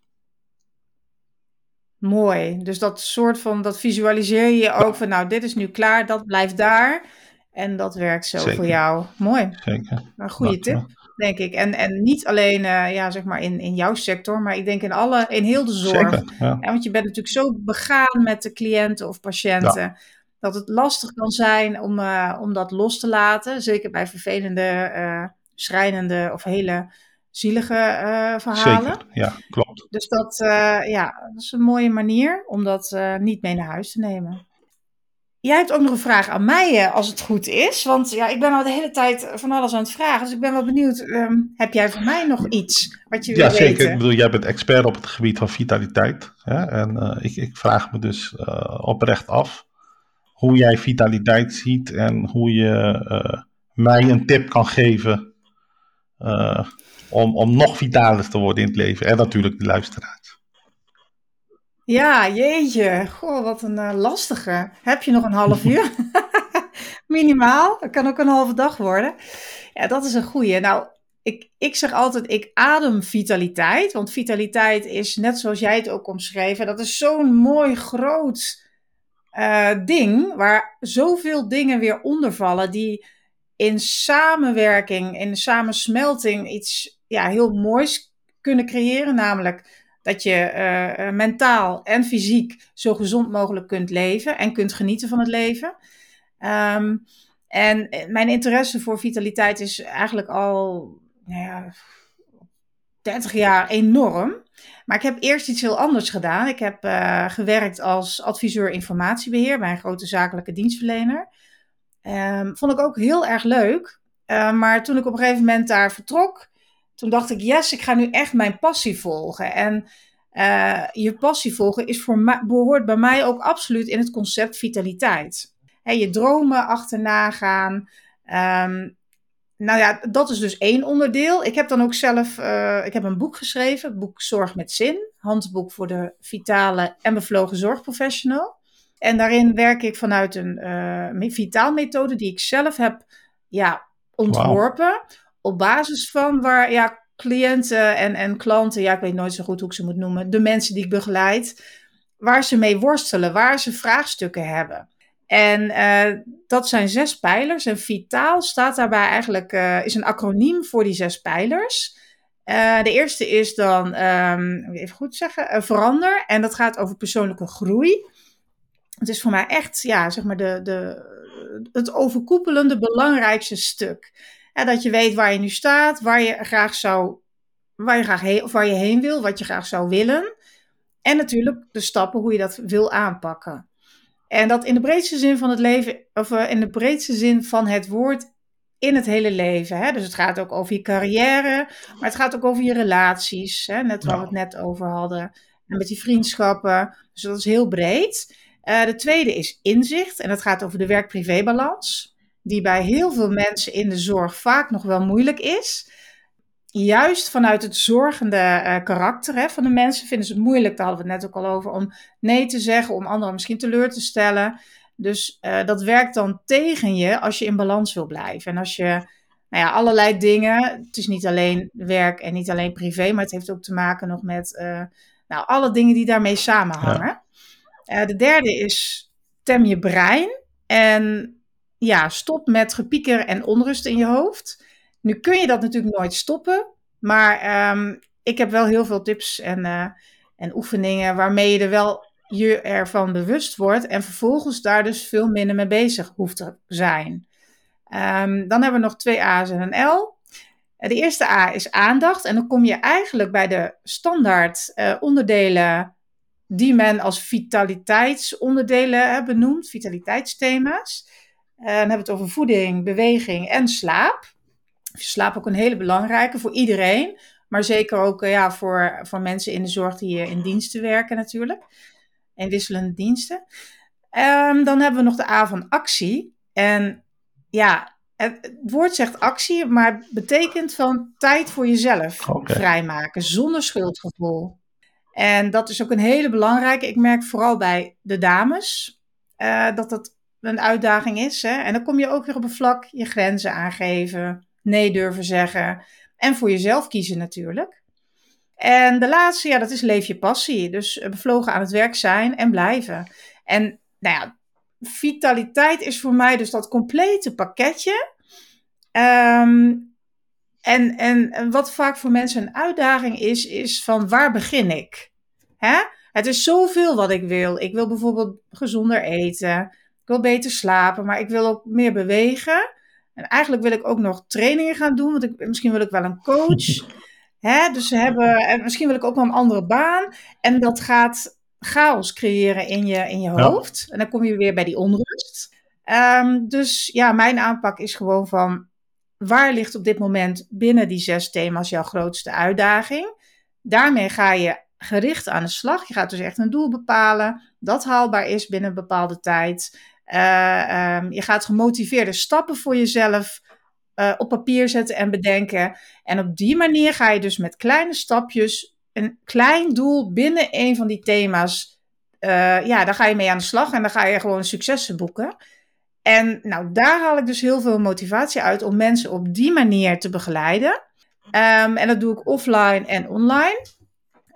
S1: Mooi. Dus dat soort van, dat visualiseer je ook van, nou, dit is nu klaar, dat blijft daar. En dat werkt zo
S2: Zeker.
S1: voor jou. Mooi.
S2: Zeker.
S1: Een goede
S2: Dat,
S1: tip, denk ik. En, en niet alleen, eh, ja, zeg maar in, in jouw sector, maar ik denk in alle, in heel de zorg.
S2: Zeker. Ja.
S1: Ja, want je bent natuurlijk zo begaan met de cliënten of patiënten. Dat het lastig kan zijn om, eh, om dat los te laten. Zeker bij vervelende, eh schrijnende of hele zielige uh, verhalen.
S2: Zeker, ja, klopt.
S1: Dus dat, ja, dat is een mooie manier om dat niet mee naar huis te nemen. Jij hebt ook nog een vraag aan mij, als het goed is. Want ja, ik ben al de hele tijd van alles aan het vragen. Dus ik ben wel benieuwd, ehm, heb jij voor mij nog iets wat je wil
S2: weten?
S1: Ja,
S2: zeker. Ik bedoel, jij bent expert op het gebied van vitaliteit. Hè? En ik, ik, vraag me dus oprecht af hoe jij vitaliteit ziet en hoe je mij een tip kan geven om, om nog vitaler te worden in het leven. En natuurlijk de luisteraars.
S1: Ja, jeetje. Goh, wat een uh, lastige. Heb je nog een half uur? Minimaal. Dat kan ook een halve dag worden. Ja, dat is een goeie. Nou, ik, ik zeg altijd, ik adem vitaliteit. Want vitaliteit is, net zoals jij het ook omschreef, dat is zo'n mooi groot uh, ding, waar zoveel dingen weer onder vallen, die in samenwerking, in samensmelting iets ja, heel moois kunnen creëren. Namelijk dat je uh, mentaal en fysiek zo gezond mogelijk kunt leven en kunt genieten van het leven. Um, en mijn interesse voor vitaliteit is eigenlijk al nou ja, 30 jaar enorm. Maar ik heb eerst iets heel anders gedaan. Ik heb gewerkt als adviseur informatiebeheer bij een grote zakelijke dienstverlener. Um, vond ik ook heel erg leuk. Uh, maar toen ik op een gegeven moment daar vertrok, toen dacht ik, yes, ik ga nu echt mijn passie volgen. En uh, je passie volgen is voor behoort bij mij ook absoluut in het concept vitaliteit. He, je dromen achterna gaan. Um, nou ja, dat is dus één onderdeel. Ik heb dan ook zelf uh, ik heb een boek geschreven, het boek Zorg met Zin. Handboek voor de vitale en bevlogen zorgprofessional. En daarin werk ik vanuit een uh, vitaalmethode die ik zelf heb ja, ontworpen. Op basis van waar ja, cliënten en, en klanten, ja, ik weet nooit zo goed hoe ik ze moet noemen, de mensen die ik begeleid, waar ze mee worstelen, waar ze vraagstukken hebben. En uh, dat zijn zes pijlers. En vitaal staat daarbij eigenlijk, uh, is een acroniem voor die zes pijlers. Uh, de eerste is dan, um, even goed zeggen, verander. En dat gaat over persoonlijke groei. Het is voor mij echt, ja, zeg maar, de, de, het overkoepelende belangrijkste stuk. Dat je weet waar je nu staat, waar je graag zou, waar je graag heen, of waar je heen wil, wat je graag zou willen. En natuurlijk de stappen hoe je dat wil aanpakken. En dat in de breedste zin van het leven, of uh, in de breedste zin van het woord, in het hele leven. Hè? Dus het gaat ook over je carrière, maar het gaat ook over je relaties. Hè? Net waar we het net over hadden. En met die vriendschappen. Dus dat is heel breed. Uh, de tweede is inzicht. En dat gaat over de werk-privé-balans. Die bij heel veel mensen in de zorg vaak nog wel moeilijk is. Juist vanuit het zorgende uh, karakter hè, van de mensen vinden ze het moeilijk, daar hadden we het net ook al over, om nee te zeggen, om anderen misschien teleur te stellen. Dus uh, dat werkt dan tegen je als je in balans wil blijven. En als je, nou ja, allerlei dingen, het is niet alleen werk en niet alleen privé, maar het heeft ook te maken nog met, uh, nou, alle dingen die daarmee samenhangen. Ja. De derde is tem je brein en ja, stop met gepieker en onrust in je hoofd. Nu kun je dat natuurlijk nooit stoppen, maar um, ik heb wel heel veel tips en, uh, en oefeningen waarmee je er wel je ervan bewust wordt en vervolgens daar dus veel minder mee bezig hoeft te zijn. Um, dan hebben we nog twee A's en een L. De eerste A is aandacht en dan kom je eigenlijk bij de standaard uh, onderdelen die men als vitaliteitsonderdelen uh, benoemt, vitaliteitsthema's. Uh, dan hebben we het over voeding, beweging en slaap. Slaap ook een hele belangrijke voor iedereen, maar zeker ook uh, ja, voor, voor mensen in de zorg die in diensten werken natuurlijk. In wisselende diensten. Um, dan hebben we nog de A van actie. En ja, het, het woord zegt actie, maar het betekent van tijd voor jezelf okay. vrijmaken, zonder schuldgevoel. En dat is ook een hele belangrijke. Ik merk vooral bij de dames uh, dat dat een uitdaging is. Hè? En dan kom je ook weer op een vlak je grenzen aangeven, nee durven zeggen en voor jezelf kiezen natuurlijk. En de laatste, ja, dat is leef je passie. Dus bevlogen aan het werk zijn en blijven. En nou ja, vitaliteit is voor mij dus dat complete pakketje. Um, en, en wat vaak voor mensen een uitdaging is, is van waar begin ik? Hè? Het is zoveel wat ik wil. Ik wil bijvoorbeeld gezonder eten. Wil beter slapen, maar ik wil ook meer bewegen. En eigenlijk wil ik ook nog trainingen gaan doen, want ik, misschien wil ik wel een coach. Hè? Dus ze hebben, en misschien wil ik ook wel een andere baan. En dat gaat chaos creëren in je, in je hoofd. En dan kom je weer bij die onrust. Ehm, dus ja, mijn aanpak is gewoon van waar ligt op dit moment binnen die zes thema's jouw grootste uitdaging? Daarmee ga je gericht aan de slag. Je gaat dus echt een doel bepalen dat haalbaar is binnen een bepaalde tijd. Uh, um, je gaat gemotiveerde stappen voor jezelf uh, op papier zetten en bedenken. En op die manier ga je dus met kleine stapjes een klein doel binnen een van die thema's. Uh, ja, daar ga je mee aan de slag en dan ga je gewoon successen boeken. En nou, daar haal ik dus heel veel motivatie uit om mensen op die manier te begeleiden. Um, en dat doe ik offline en online.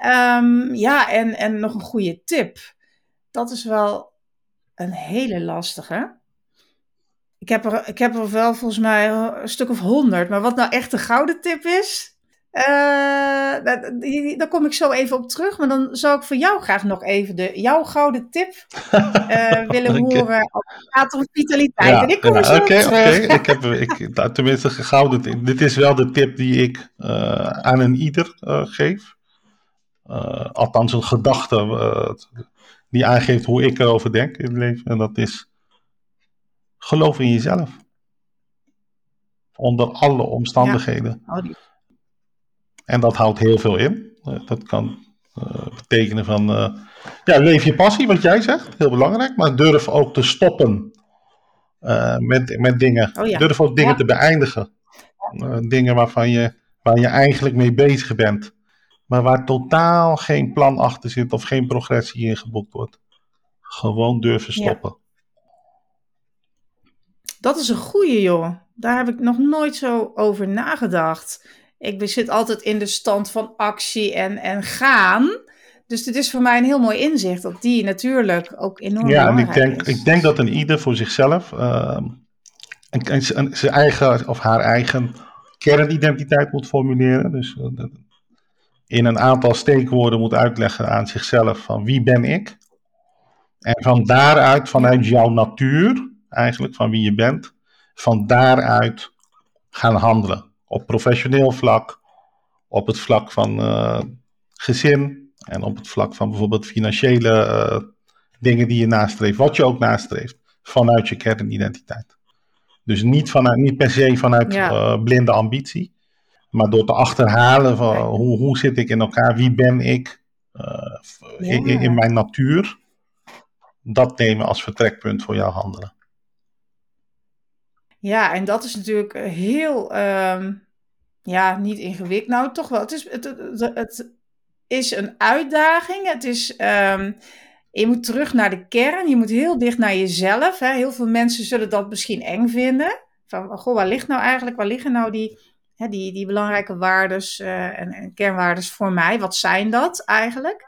S1: Um, ja, en, en nog een goede tip. Dat is wel een hele lastige. Ik heb, er, ik heb er wel volgens mij een stuk of honderd. Maar wat nou echt de gouden tip is, uh, daar kom ik zo even op terug. Maar dan zou ik voor jou graag nog even de, jouw gouden tip uh, willen horen. Als het gaat om vitaliteit.
S2: Ja,
S1: en ik kom
S2: ja, oké. Ik heb ik, nou, tenminste gouden tip. Dit is wel de tip die ik uh, aan een ieder geef. althans, een gedachte die aangeeft hoe ik erover denk in het leven. En dat is geloof in jezelf. Onder alle omstandigheden. Ja. Oh, en dat houdt heel veel in. Uh, dat kan uh, betekenen van, uh, ja, leef je passie, wat jij zegt, heel belangrijk. Maar durf ook te stoppen met, met dingen. Oh, ja. Durf ook dingen ja. te beëindigen. dingen waarvan je, waar je eigenlijk mee bezig bent. Maar waar totaal geen plan achter zit of geen progressie in geboekt wordt. Gewoon durven stoppen.
S1: Dat is een goeie, joh. Daar heb ik nog nooit zo over nagedacht. Ik zit altijd in de stand van actie en, en gaan. Dus dit is voor mij een heel mooi inzicht dat die natuurlijk ook enorm ja, belangrijk
S2: en ik denk,
S1: is.
S2: ik denk dat een ieder voor zichzelf uh, zijn eigen of haar eigen kernidentiteit moet formuleren. Dus uh, in een aantal steekwoorden moet uitleggen aan zichzelf van wie ben ik. En van daaruit, vanuit jouw natuur, eigenlijk van wie je bent, van daaruit gaan handelen op professioneel vlak, op het vlak van uh, gezin en op het vlak van bijvoorbeeld financiële uh, dingen die je nastreeft, wat je ook nastreeft, vanuit je kernidentiteit. Dus niet, vanuit, niet per se vanuit ja. uh, blinde ambitie, maar door te achterhalen van hoe, hoe zit ik in elkaar, wie ben ik ja. in, in mijn natuur, dat nemen als vertrekpunt voor jouw handelen.
S1: Ja, en dat is natuurlijk heel um, ja, niet ingewikkeld. Nou, toch wel. Het is, het, het, het is een uitdaging. Het is, um, je moet terug naar de kern. Je moet heel dicht naar jezelf. Hè. Heel veel mensen zullen dat misschien eng vinden. Van, goh, waar ligt nou eigenlijk, waar liggen nou die, hè, die, die belangrijke waardes uh, en, en kernwaardes voor mij? Wat zijn dat eigenlijk?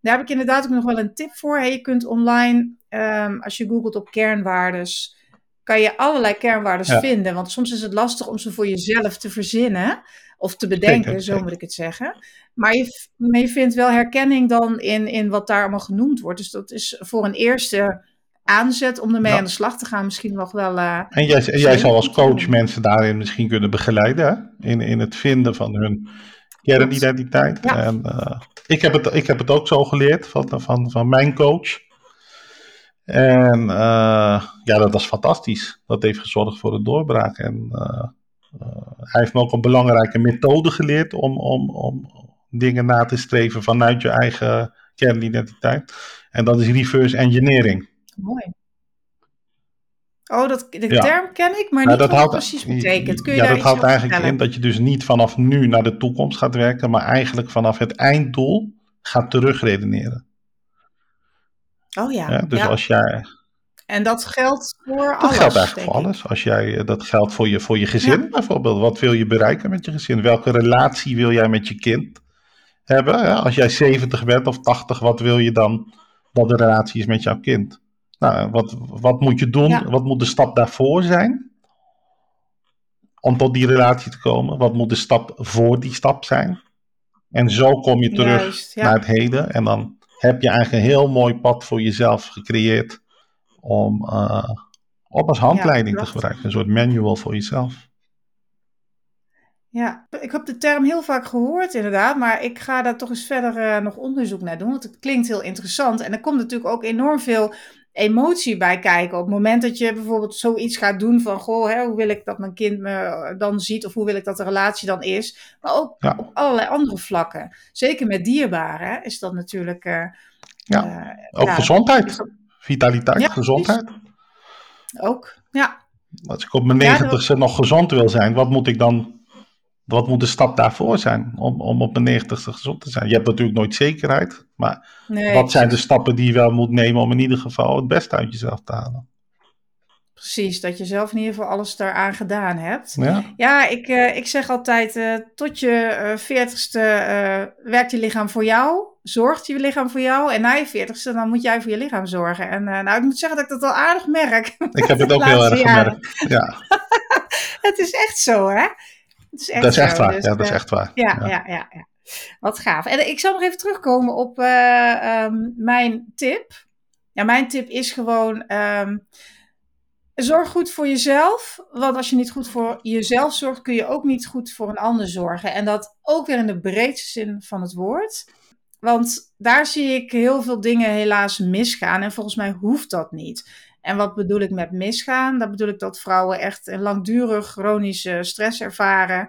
S1: Daar heb ik inderdaad ook nog wel een tip voor. Hey, je kunt online, um, als je googelt op kernwaardes kan je allerlei kernwaarden ja. vinden. Want soms is het lastig om ze voor jezelf te verzinnen. Of te bedenken, zeker, zo zeker. moet ik het zeggen. Maar je, maar je vindt wel herkenning dan in, in wat daar allemaal genoemd wordt. Dus dat is voor een eerste aanzet om ermee ja. aan de slag te gaan misschien nog wel... Uh,
S2: en jij, jij zal als coach mensen daarin misschien kunnen begeleiden. Hè? In, in het vinden van hun kernidentiteit. Ja. En, uh, ik, heb het, ik heb het ook zo geleerd van, van, van mijn coach. En uh, ja, dat was fantastisch. Dat heeft gezorgd voor de doorbraak. En hij heeft me ook een belangrijke methode geleerd om, om, om dingen na te streven vanuit je eigen kernidentiteit. En dat is reverse engineering.
S1: Mooi. Oh, dat, de ja. term ken ik, maar nou, niet wat het precies betekent. Kun je
S2: ja,
S1: dat
S2: houdt eigenlijk in dat je dus niet vanaf nu naar de toekomst gaat werken, maar eigenlijk vanaf het einddoel gaat terugredeneren.
S1: Oh ja.
S2: ja dus
S1: ja.
S2: als jij.
S1: En dat geldt voor
S2: dat
S1: alles.
S2: Dat geldt eigenlijk voor alles. Als jij, dat geldt voor je, voor je gezin ja. bijvoorbeeld. Wat wil je bereiken met je gezin? Welke relatie wil jij met je kind hebben? Als jij 70 bent of 80, wat wil je dan dat de relatie is met jouw kind? Nou, wat, wat moet je doen? Wat moet de stap daarvoor zijn? Om tot die relatie te komen. Wat moet de stap voor die stap zijn? En zo kom je terug Juist, naar het heden. En dan heb je eigenlijk een heel mooi pad voor jezelf gecreëerd om, uh, om als handleiding ja, te gebruiken. Een soort manual voor jezelf.
S1: Ja, ik heb de term heel vaak gehoord inderdaad, maar ik ga daar toch eens verder uh, nog onderzoek naar doen, want het klinkt heel interessant. En er komt natuurlijk ook enorm veel emotie bij kijken. Op het moment dat je bijvoorbeeld zoiets gaat doen van, goh, hè, hoe wil ik dat mijn kind me dan ziet of hoe wil ik dat de relatie dan is. Maar ook op allerlei andere vlakken. Zeker met dierbaren is dat natuurlijk... Uh,
S2: ja, ook ja, gezondheid. Vitaliteit, ja, gezondheid.
S1: Ook, ja.
S2: Als ik op mijn negentigste nog gezond wil zijn, wat moet ik dan wat moet de stap daarvoor zijn om, om op mijn negentigste gezond te zijn? Je hebt natuurlijk nooit zekerheid, maar wat zijn de stappen die je wel moet nemen om in ieder geval het beste uit jezelf te halen?
S1: Precies, dat je zelf in ieder geval alles daaraan gedaan hebt. Ja, ja ik, uh, ik zeg altijd, uh, tot je uh, veertigste werkt je lichaam voor jou, zorgt je lichaam voor jou. En na je veertigste, dan moet jij voor je lichaam zorgen. En nou, ik moet zeggen dat ik dat al aardig merk.
S2: Ik heb het ook heel erg gemerkt, ja.
S1: het is echt zo, hè?
S2: Dat is echt, dat is echt waar. Dus, ja, dat is echt waar.
S1: Ja, ja, ja. ja, Wat gaaf. En ik zal nog even terugkomen op uh, um, mijn tip. Ja, mijn tip is gewoon. Um, zorg goed voor jezelf. Want als je niet goed voor jezelf zorgt, kun je ook niet goed voor een ander zorgen. En dat ook weer in de breedste zin van het woord. Want daar zie ik heel veel dingen helaas misgaan. En volgens mij hoeft dat niet. En wat bedoel ik met misgaan? Dat bedoel ik dat vrouwen echt een langdurig chronische stress ervaren.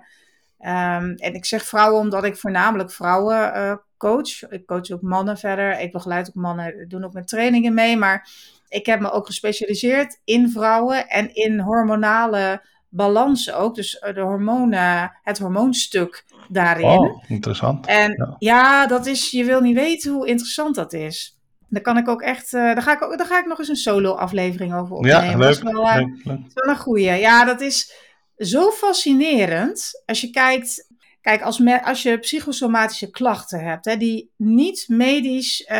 S1: Um, en ik zeg vrouwen omdat ik voornamelijk vrouwen uh, coach. Ik coach ook mannen verder. Ik begeleid ook mannen, doen ook met trainingen mee. Maar ik heb me ook gespecialiseerd in vrouwen en in hormonale balans ook. Dus eh, de hormonen, het hormoonstuk daarin.
S2: Oh, interessant.
S1: En ja. ja, dat is, je wil niet weten hoe interessant dat is. Daar kan ik ook echt, uh, daar, ga ik ook, daar ga ik nog eens een solo-aflevering over opnemen.
S2: Ja, leuk, dat is
S1: wel, uh,
S2: leuk, leuk.
S1: wel een goeie. Ja, dat is zo fascinerend. Als je kijkt, kijk, als, me, als je psychosomatische klachten hebt, hè, die niet medisch, uh,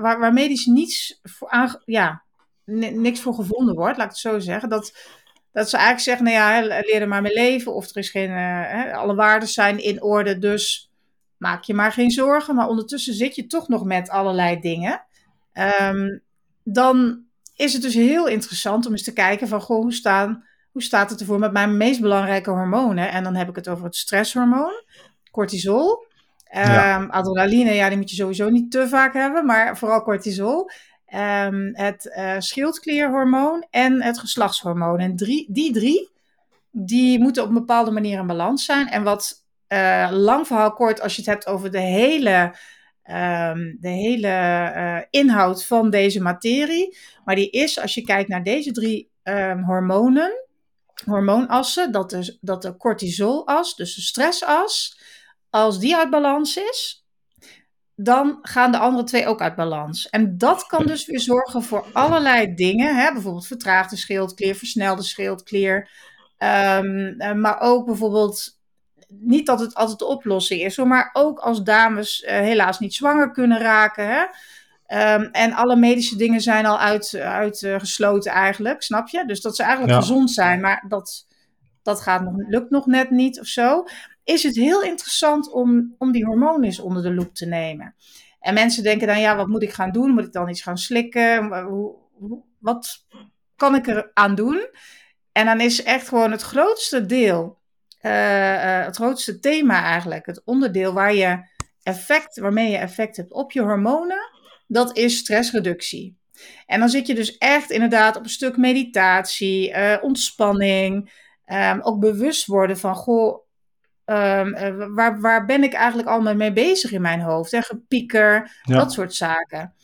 S1: waar, waar medisch niets voor aan, ja, niks voor gevonden wordt, laat ik het zo zeggen. Dat, dat ze eigenlijk zeggen, nou ja, leer er maar mee leven. Of er is geen, hè, alle waarden zijn in orde, dus maak je maar geen zorgen. Maar ondertussen zit je toch nog met allerlei dingen. Um, dan is het dus heel interessant om eens te kijken van, goh, hoe, staan, hoe staat het ervoor met mijn meest belangrijke hormonen? En dan heb ik het over het stresshormoon, cortisol. Um, Adrenaline, ja, die moet je sowieso niet te vaak hebben, maar vooral cortisol. Um, het uh, schildklierhormoon en het geslachtshormoon. En drie, die drie, die moeten op een bepaalde manier in balans zijn. En wat uh, lang verhaal kort, als je het hebt over de hele um, de hele uh, inhoud van deze materie. Maar die is, als je kijkt naar deze drie um, hormonen, hormoonassen, dat de, dat de cortisolas, dus de stressas, als die uit balans is, dan gaan de andere twee ook uit balans. En dat kan dus weer zorgen voor allerlei dingen. Hè? Bijvoorbeeld vertraagde schildklier, versnelde schildklier. Um, maar ook bijvoorbeeld niet dat het altijd de oplossing is, maar ook als dames uh, helaas niet zwanger kunnen raken. Hè? Um, en alle medische dingen zijn al uitgesloten uit, uh, eigenlijk, snap je? Dus dat ze eigenlijk ja. gezond zijn, maar dat, dat gaat nog, lukt nog net niet of zo. Is het heel interessant om, om die hormonen eens onder de loep te nemen. En mensen denken dan, ja, wat moet ik gaan doen? Moet ik dan iets gaan slikken? Hoe, wat kan ik er aan doen? En dan is echt gewoon het grootste deel uh, het grootste thema eigenlijk, het onderdeel waar je effect, waarmee je effect hebt op je hormonen, dat is stressreductie. En dan zit je dus echt inderdaad op een stuk meditatie, uh, ontspanning, um, ook bewust worden van, goh, um, waar, waar ben ik eigenlijk allemaal mee bezig in mijn hoofd? Hè? Gepieker, ja. dat soort zaken.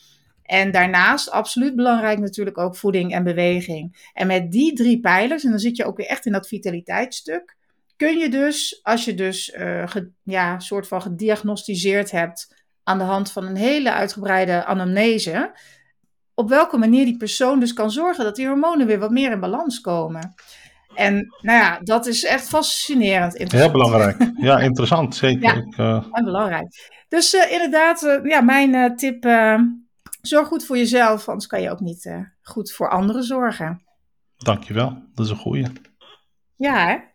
S1: En daarnaast, absoluut belangrijk natuurlijk ook voeding en beweging. En met die drie pijlers, en dan zit je ook weer echt in dat vitaliteitsstuk, kun je dus, als je dus uh, ge, ja, soort van gediagnosticeerd hebt aan de hand van een hele uitgebreide anamnese, op welke manier die persoon dus kan zorgen dat die hormonen weer wat meer in balans komen. En nou ja, dat is echt fascinerend.
S2: Heel belangrijk. Ja, interessant. Zeker.
S1: Ja, Ik, uh... heel belangrijk. Dus uh, inderdaad, ja, mijn tip, zorg goed voor jezelf, anders kan je ook niet goed voor anderen zorgen.
S2: Dankjewel, dat is een goeie.
S1: Ja, hè?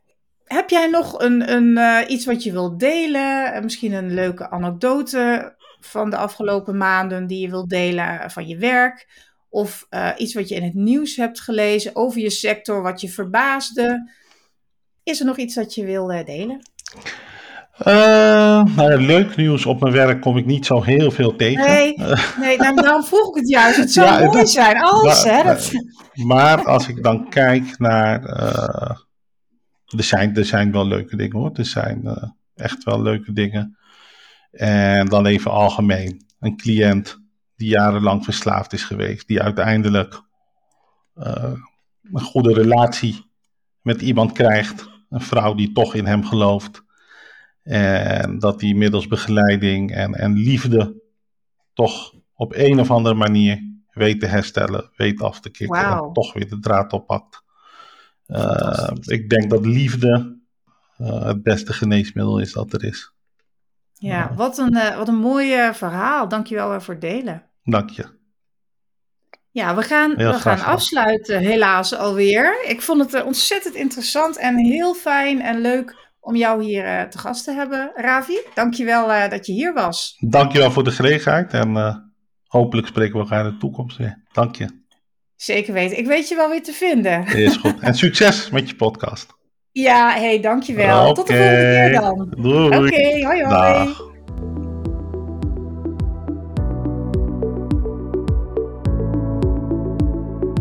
S1: Heb jij nog een, een, uh, iets wat je wilt delen? Uh, misschien een leuke anekdote van de afgelopen maanden die je wilt delen van je werk? Of uh, iets wat je in het nieuws hebt gelezen over je sector, wat je verbaasde? Is er nog iets dat je wil delen?
S2: Uh, nou leuk nieuws op mijn werk kom ik niet zo heel veel tegen.
S1: Nee, nee nou, daarom vroeg ik het juist. Het zou mooi zijn, alles. Maar, hè,
S2: maar als ik dan kijk naar... Er, zijn, er zijn wel leuke dingen hoor. Er zijn uh, echt wel leuke dingen. En dan even algemeen. Een cliënt die jarenlang verslaafd is geweest. Die uiteindelijk een goede relatie met iemand krijgt. Een vrouw die toch in hem gelooft en dat hij middels begeleiding en, en liefde toch op een of andere manier weet te herstellen, weet af te kicken en toch weer de draad oppakt. Uh, ik denk dat liefde uh, het beste geneesmiddel is dat er is.
S1: Ja, wat een, uh, wat een mooi verhaal. Dankjewel voor het delen.
S2: Dank je.
S1: Ja, we gaan, we gaan afsluiten helaas alweer. Ik vond het ontzettend interessant en heel fijn en leuk om jou hier te gast te hebben, Ravi. Dankjewel uh, dat je hier was.
S2: Dankjewel voor de gelegenheid en hopelijk spreken we elkaar in de toekomst weer. Dank je.
S1: Zeker weten. Ik weet je wel weer te vinden.
S2: Is goed. En succes met je podcast.
S1: Ja, hey, dankjewel. Okay. Tot de volgende keer dan.
S2: Doei.
S1: Oké, okay, hoi hoi. Dag.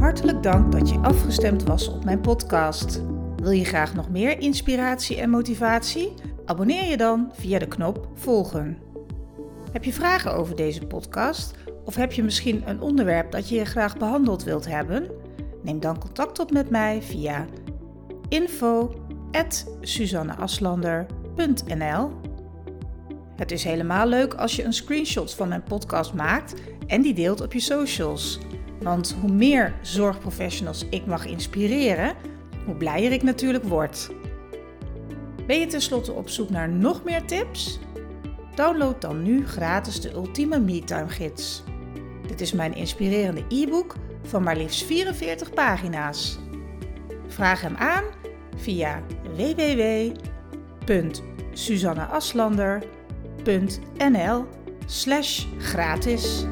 S1: Hartelijk dank dat je afgestemd was op mijn podcast. Wil je graag nog meer inspiratie en motivatie? Abonneer je dan via de knop volgen. Heb je vragen over deze podcast of heb je misschien een onderwerp dat je graag behandeld wilt hebben? Neem dan contact op met mij via info@suzanneaslander.nl. Het is helemaal leuk als je een screenshot van mijn podcast maakt en die deelt op je socials. Want hoe meer zorgprofessionals ik mag inspireren, hoe blijer ik natuurlijk word. Ben je tenslotte op zoek naar nog meer tips? Download dan nu gratis de Ultieme MeTime Gids. Dit is mijn inspirerende e-book van maar liefst 44 pagina's. Vraag hem aan via www.suzanneaslander.nl gratis.